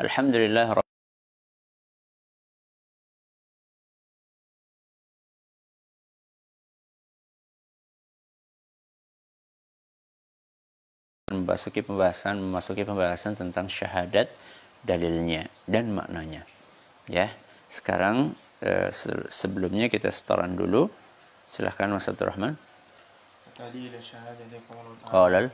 Alhamdulillah memasuki pembahasan memasuki pembahasan tentang syahadat dalilnya dan maknanya ya sekarang eh, sebelumnya kita setoran dulu silahkan Mas Abdul Rahman دليل الشهادة قوله قال تعالى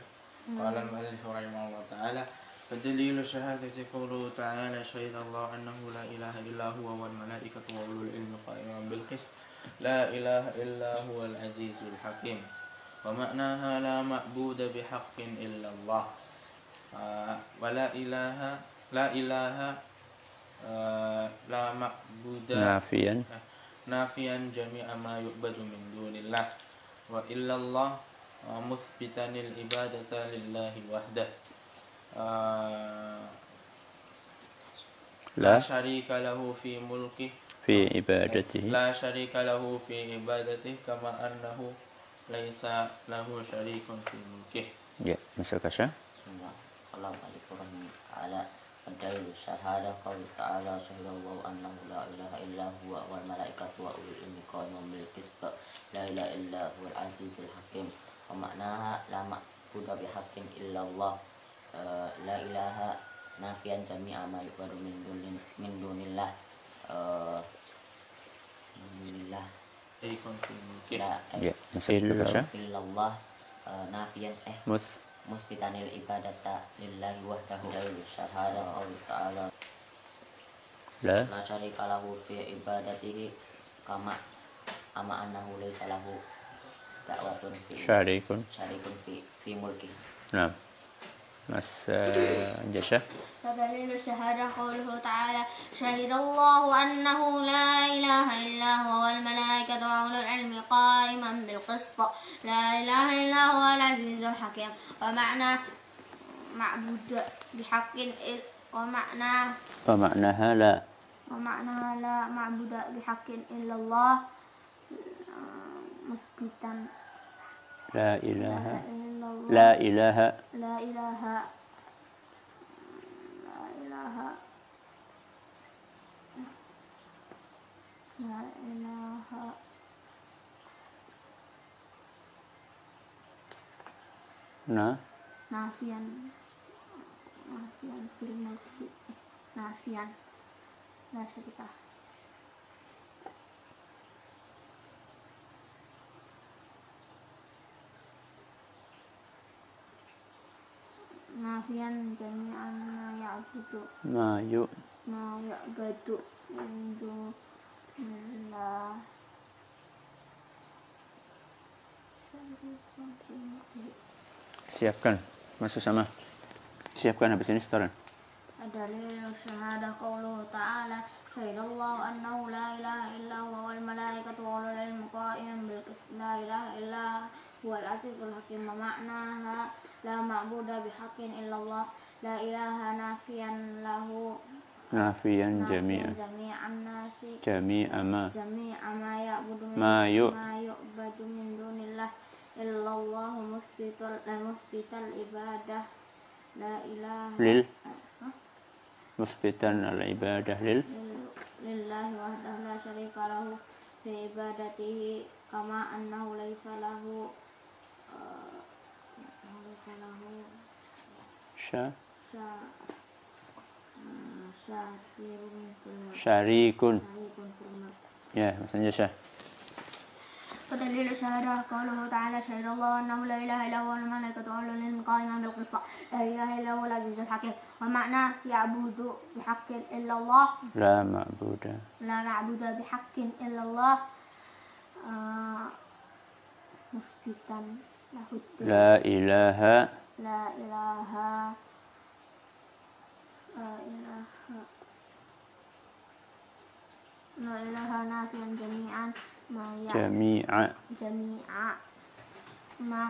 قال المؤلف رحمه الله تعالى فدليل الشهادة قوله تعالى شهد الله أنه لا إله إلا هو والملائكة وأولو العلم قائما بالقسط. لا إله إلا هو العزيز الحكيم. ومعناها لا معبود بحق إلا الله. آه، ولا إله لا إله آه، لا معبود. نافيا. نافيا جميع ما يعبد من دون الله. وإلا الله آه، مثبتا العبادة لله وحده. آه، لا. شريك له في ملكه. في عبادته. لا شريك له في عبادته كما أنه ليس له شريك في ملكه. yeah. مثل كشا السلام عليكم ورحمة الله الدليل الشهادة قول تعالى شهد الله أنه لا إله إلا هو والملائكة وأولو العلم قائمون بالقسط. لا إله إلا هو العزيز الحكيم. ومعناها لا معبود بحق إلا الله. uh, la ilaha nafian jami amal baru min dunin min dunillah. Eh, uh, dunillah jadi eh, mungkin la ya illallah nafian eh mus. musbitanil ibadata lillahi wahdahu la yusyhadu ta'ala. La. La kalau fi fi ibadatihi kama ama annahu laysa lahu da'watun fi syarikun. syarikun fi fi mulki nah jasya فدليل الشهادة قوله تعالى شهد الله أنه لا إله إلا هو والملائكة وأولو العلم قائما بالقسط لا إله إلا هو العزيز الحكيم ومعنى معبود بحق ومعنى ومعناها لا ومعنى لا معبود بحق إلا الله مثبتا لا إله لا الله لا إله لا إله لا إله لا إله nah نافيا نافيا في الملك نافيا لا شريك له نافيا جميعا ما يعبد ما يؤ ما يعبد من دون الله siapkan masuk sama siapkan habis ini setoran دليل الشهادة قوله تعالى شهد الله أنه لا إله إلا هو والملائكة وأولو العلم قائما بالقسط لا إله إلا هو huwal azizul hakim wa ma'naha la ma'buda bihaqqin illallah la ilaha nafiyan lahu. Nafiyan jami'a jami'an. nasi. Jami'a ma. Jami'a ma ya'budu ma yu'badu min dunillah. Illallah musbital la eh, musbital ibadah. La ilaha lil. Musbitan al ibadah lil. Lillahi wahdahu la syarika lahu. Fi ibadatihi kama annahu laisa lahu. شا؟ الملك الملك ya mas Anjasya ودليل الشهادة قوله تعالى شهد الله أنه لا إله إلا هو والملائكة وأولو العلم قائما بالقسط. لا إله إلا هو العزيز الحكيم. ومعناه يعبد بحق إلا الله. لا معبود. لا معبود بحق إلا الله. آه، مثبتا لا إله لا إله لا إله لا إله نافيا جميعا ما يع- جميع جميع ما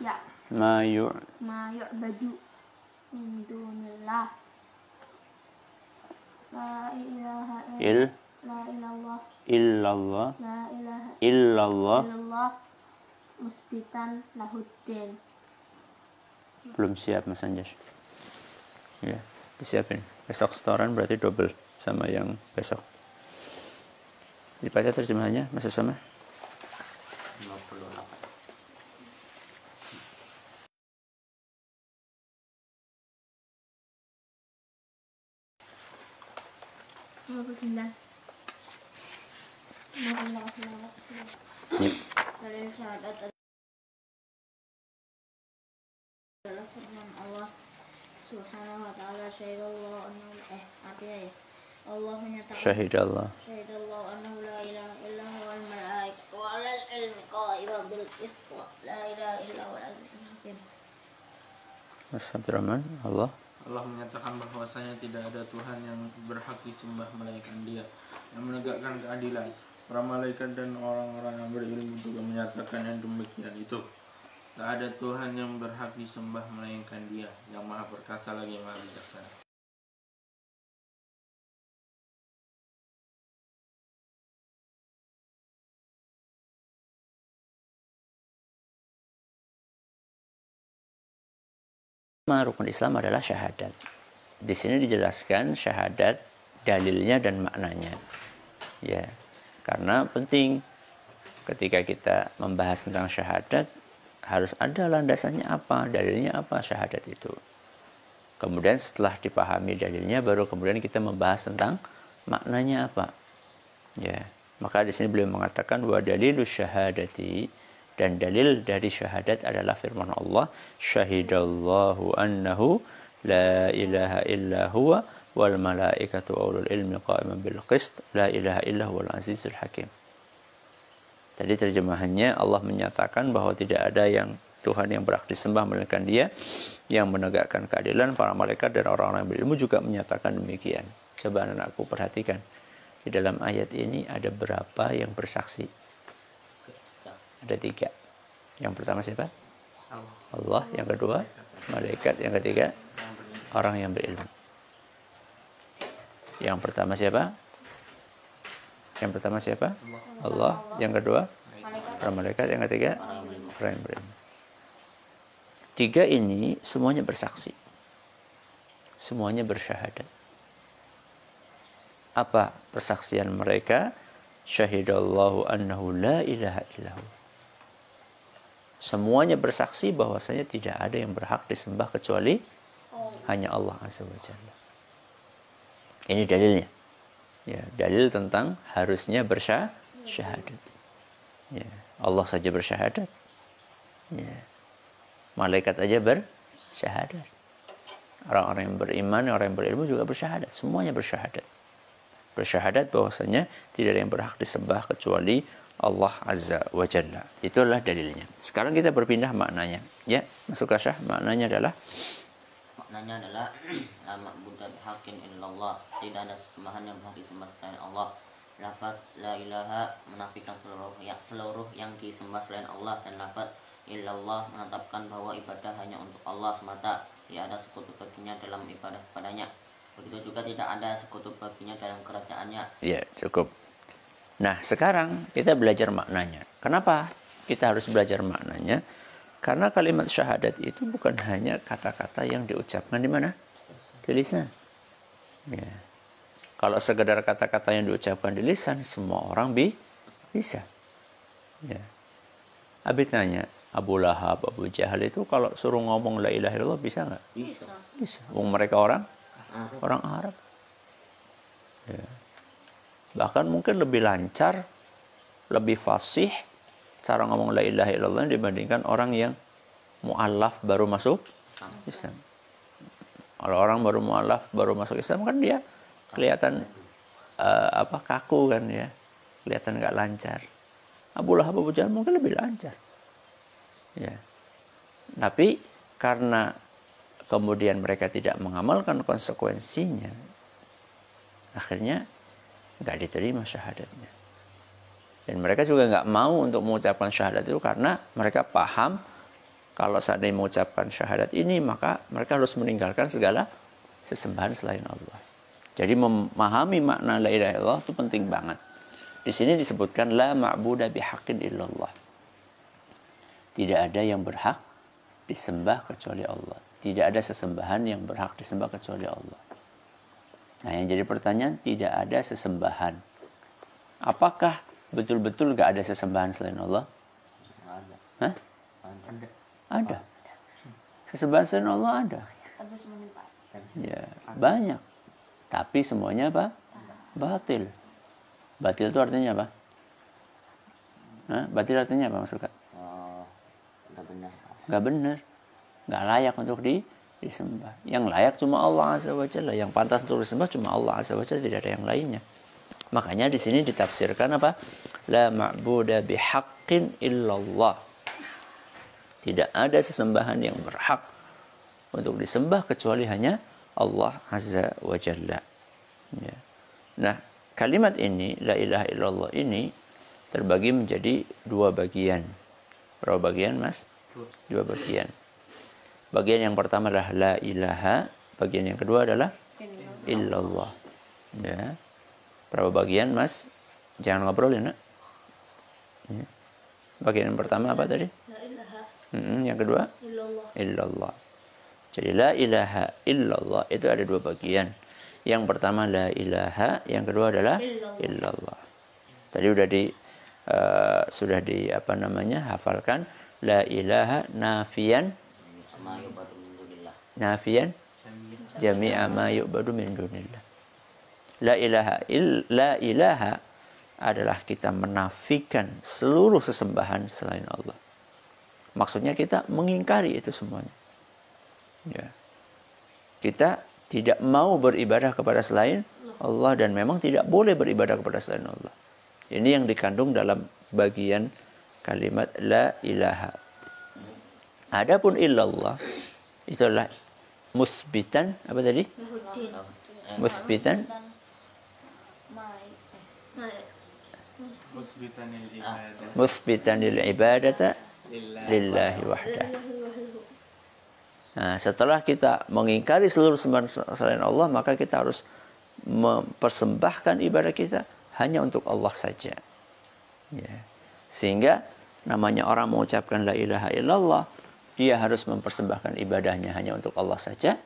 يع ما يع ما يعبد من دون الله. لا إله إلا إل لا إله الله. إلا الله. لا إله إلا الله. إلا الله. Mukbitan Lahuddin. Belum siap Mas Anjas. Ya disiapin. Besok setoran berarti double sama yang besok. Dibaca terjemahannya Mas Usama? 58 59 dari syahadat Subhanahu wa taala syahidallahu annahu eh artinya ya Allah menyatakan Syahidallah. syahidallahu annahu la ilaha illa huwa al malaikatu wa al ilmi qa'iman bil qist la ilaha illa huwa al azizul hakim Mas Abdurrahman, Allah. Allah menyatakan bahwasanya tidak ada Tuhan yang berhak disembah melainkan Dia yang menegakkan keadilan. Para malaikat dan orang-orang yang berilmu juga menyatakan yang demikian itu. Tak ada Tuhan yang berhak disembah melainkan Dia yang Maha Perkasa lagi Maha Bijaksana. Rukun Islam adalah syahadat. Di sini dijelaskan syahadat dalilnya dan maknanya. Ya. Karena penting ketika kita membahas tentang syahadat harus ada landasannya apa, dalilnya apa syahadat itu. Kemudian setelah dipahami dalilnya baru kemudian kita membahas tentang maknanya apa. Ya. Maka di sini beliau mengatakan wa dalilus syahadati dan dalil dari syahadat adalah firman Allah syahidallahu annahu la ilaha illa huwa wal malaikatu ulul ilmi qa'iman bil qist la ilaha illa huwal azizul hakim Tadi terjemahannya Allah menyatakan bahwa tidak ada yang Tuhan yang berhak disembah melainkan Dia yang menegakkan keadilan para malaikat dan orang-orang yang berilmu juga menyatakan demikian. Coba anak-anakku perhatikan di dalam ayat ini ada berapa yang bersaksi? Ada tiga. Yang pertama siapa? Allah. Yang kedua, malaikat. Yang ketiga, orang yang berilmu. Yang pertama siapa? Yang pertama siapa? Allah. Yang kedua, para malaikat. Yang ketiga, orang yang. Tiga ini semuanya bersaksi. Semuanya bersyahadat. Apa persaksian mereka? Syahidallahu annahu la ilaha illahu semuanya bersaksi bahwasanya tidak ada yang berhak disembah kecuali hanya Allah Azza wa Jalla. Ini dalilnya. Ya, dalil tentang harusnya bersyahadat. Ya, Allah saja bersyahadat. Ya. Malaikat aja bersyahadat. Orang-orang yang beriman, orang yang berilmu juga bersyahadat. Semuanya bersyahadat. Bersyahadat bahwasanya tidak ada yang berhak disembah kecuali Allah Azza wa Jalla. Itulah dalilnya. Sekarang kita berpindah maknanya. Ya, masuk ke syah. Maknanya adalah maknanya adalah la ma'budu bihaqqin illallah. Tidak ada sembahan yang berhak disembah selain Allah. Lafaz la ilaha menafikan seluruh yang seluruh yang disembah selain Allah dan lafaz illallah menetapkan bahwa ibadah hanya untuk Allah semata. Tidak ada sekutu baginya dalam ibadah kepadanya. Begitu juga tidak ada sekutu baginya dalam kerajaannya. Ya cukup. Nah, sekarang kita belajar maknanya. Kenapa kita harus belajar maknanya? Karena kalimat syahadat itu bukan hanya kata-kata yang diucapkan di mana? Di lisan. Ya. Kalau sekedar kata-kata yang diucapkan di lisan, semua orang bi bisa. Ya. Abi tanya, Abu Lahab, Abu Jahal itu kalau suruh ngomong la ilaha illallah bisa nggak? bisa Bisa. Wong mereka orang orang Arab. Ya bahkan mungkin lebih lancar lebih fasih cara ngomong la ilaha illallah dibandingkan orang yang mu'alaf baru masuk Islam. Kalau orang baru mu'alaf baru masuk Islam kan dia kelihatan uh, apa kaku kan ya kelihatan nggak lancar. Abu Lahab Abu Jahal mungkin lebih lancar. Ya. Tapi karena kemudian mereka tidak mengamalkan konsekuensinya akhirnya nggak diterima syahadatnya. Dan mereka juga nggak mau untuk mengucapkan syahadat itu karena mereka paham kalau seandainya mengucapkan syahadat ini maka mereka harus meninggalkan segala sesembahan selain Allah. Jadi memahami makna la ilaha illallah itu penting banget. Di sini disebutkan la ma'budu bihaqqin illallah. Tidak ada yang berhak disembah kecuali Allah. Tidak ada sesembahan yang berhak disembah kecuali Allah. Nah, yang jadi pertanyaan tidak ada sesembahan. Apakah betul-betul gak ada sesembahan selain Allah? ada Hah? ada Ada. Sesembahan selain Allah ada. Ya, banyak. Tapi semuanya apa? Batil. Batil itu artinya apa? Hah? Batil artinya apa maksudnya? oh udah benar Gak benar. Gak layak untuk di, disembah. Yang layak cuma Allah Azza wa Jalla. Yang pantas untuk disembah cuma Allah Azza wa Jalla. Tidak ada yang lainnya. Makanya di sini ditafsirkan apa? La ma'buda bihaqqin illallah. Tidak ada sesembahan yang berhak untuk disembah kecuali hanya Allah Azza wa Jalla. Ya. Nah, kalimat ini la ilaha illallah ini terbagi menjadi dua bagian. Berapa bagian, Mas? Dua bagian. Bagian yang pertama adalah la ilaha, bagian yang kedua adalah illallah. Ya. Berapa bagian, Mas? Jangan ngobrol ya, Nak. Ya. Bagian yang pertama apa tadi? La ilaha Mm-mm, yang kedua illallah. illallah. Jadi la ilaha illallah itu ada dua bagian. Yang pertama la ilaha, yang kedua adalah Illallah. illallah. Tadi udah di eh, sudah di apa namanya? hafalkan la ilaha nafian nafian jami'a ma yu'badu min dunillah. La ilaha il, la ilaha adalah kita menafikan seluruh sesembahan selain Allah. Maksudnya kita mengingkari itu semuanya. Ya. Kita tidak mau beribadah kepada selain Allah dan memang tidak boleh beribadah kepada selain Allah. Ini yang dikandung dalam bagian kalimat la ilaha. Adapun illallah itu adalah musbitan apa tadi? Musbitan musbitan lil ibadata lillahi wahdah. Nah, setelah kita mengingkari seluruh sembahan selain Allah, maka kita harus mempersembahkan ibadah kita hanya untuk Allah saja. Ya. Sehingga namanya orang mengucapkan la ilaha illallah, dia harus mempersembahkan ibadahnya hanya untuk Allah saja.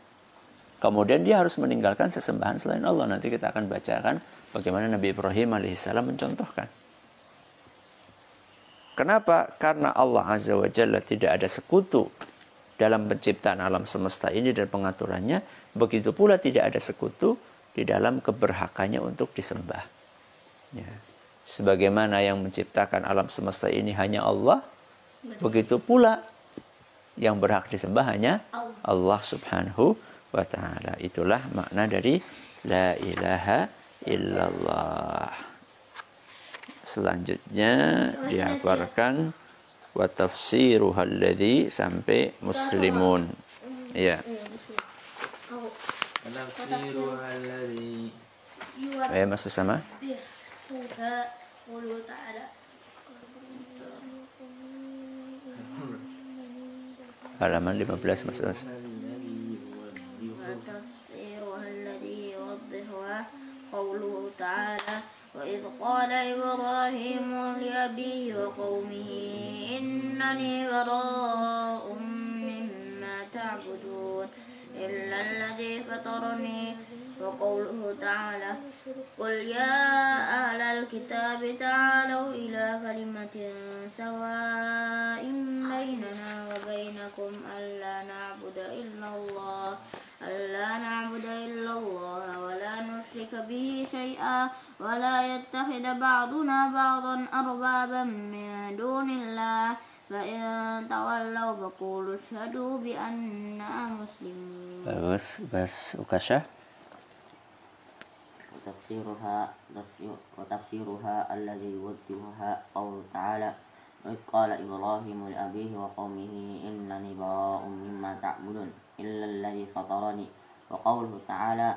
Kemudian dia harus meninggalkan sesembahan selain Allah. Nanti kita akan bacakan bagaimana Nabi Ibrahim alaihissalam mencontohkan. Kenapa? Karena Allah Azza wa Jalla tidak ada sekutu dalam penciptaan alam semesta ini dan pengaturannya. Begitu pula tidak ada sekutu di dalam keberhakannya untuk disembah. Ya. Sebagaimana yang menciptakan alam semesta ini hanya Allah, begitu pula yang berhak disembah hanya Allah Subhanahu wa taala. Itulah makna dari la ilaha illallah. Selanjutnya dihafarkan wa tafsiruha sampai muslimun. Ya. Eh, masuk sama? Halaman 15 mas. mas. قوله تعالى وإذ قال إبراهيم لأبيه وقومه إنني براء مما تعبدون إلا الذي فطرني وقوله تعالى قل يا أهل الكتاب تعالوا إلى كلمة سواء بيننا وبينكم ألا نعبد إلا الله ألا نعبد إلا الله نشرك به شيئا ولا يتخذ بعضنا بعضا أربابا من دون الله. فإن تولوا فقولوا اشهدوا بأننا مسلمون. Bagus, Bas Ukasha. وتفسيرها وتفسيرها الذي يوضحها قوله تعالى وإذ قال إبراهيم لأبيه وقومه إنني براء مما تعبدون إلا الذي فطرني. وقوله تعالى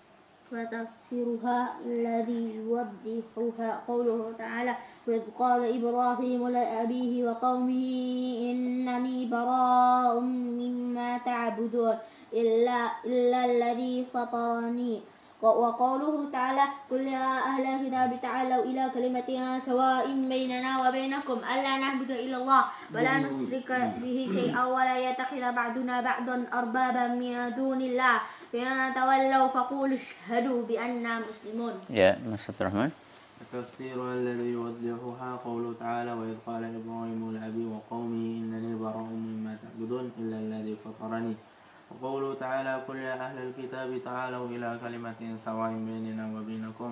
وتفسيرها الذي يوضحها قوله تعالى وإذ قال إبراهيم لأبيه وقومه إنني براء مما تعبدون إلا, إلا الذي فطرني. وقوله تعالى قل يا أهل الكتاب تعالوا إلى كلمة سواء بيننا وبينكم ألا نعبد إلا الله ولا نشرك به شيئا ولا يتخذ بعضنا بعضا أربابا من دون الله فإن تولوا فقولوا اشهدوا بأننا مسلمون Ya, Mas Abdurrahman. تفسيرها الذي يوضحها قوله تعالى وإذ قال إبراهيم لأبي وقومه إنني براء مما تعبدون إلا الذي فطرني وقوله تعالى قل يا أهل الكتاب تعالوا إلى كلمة سواء بيننا وبينكم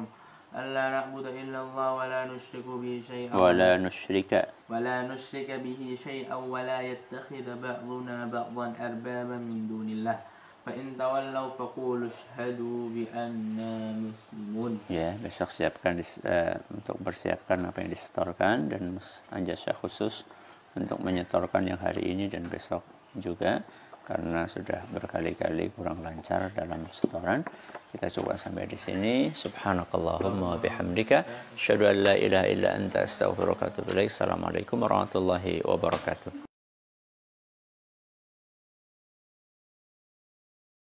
ألا نعبد إلا الله ولا نشرك به شيئا ولا نشرك. ولا نشرك به شيئا ولا يتخذ بعضنا بعضا أربابا من دون الله. فإن تولوا فقولوا اشهدوا بأننا مسلمون. Ya besok siapkan eh, untuk persiapkan apa yang disetorkan dan Mas Anjasya khusus untuk menyetorkan yang hari ini dan besok juga. Karena sudah berkali-kali kurang lancar dalam setoran kita coba sampai di sini. Subhanakallahumma wa bihamdika asyhadu an la ilaha illa anta astaghfiruka wa atubu ilaik. Assalamualaikum warahmatullahi wabarakatuh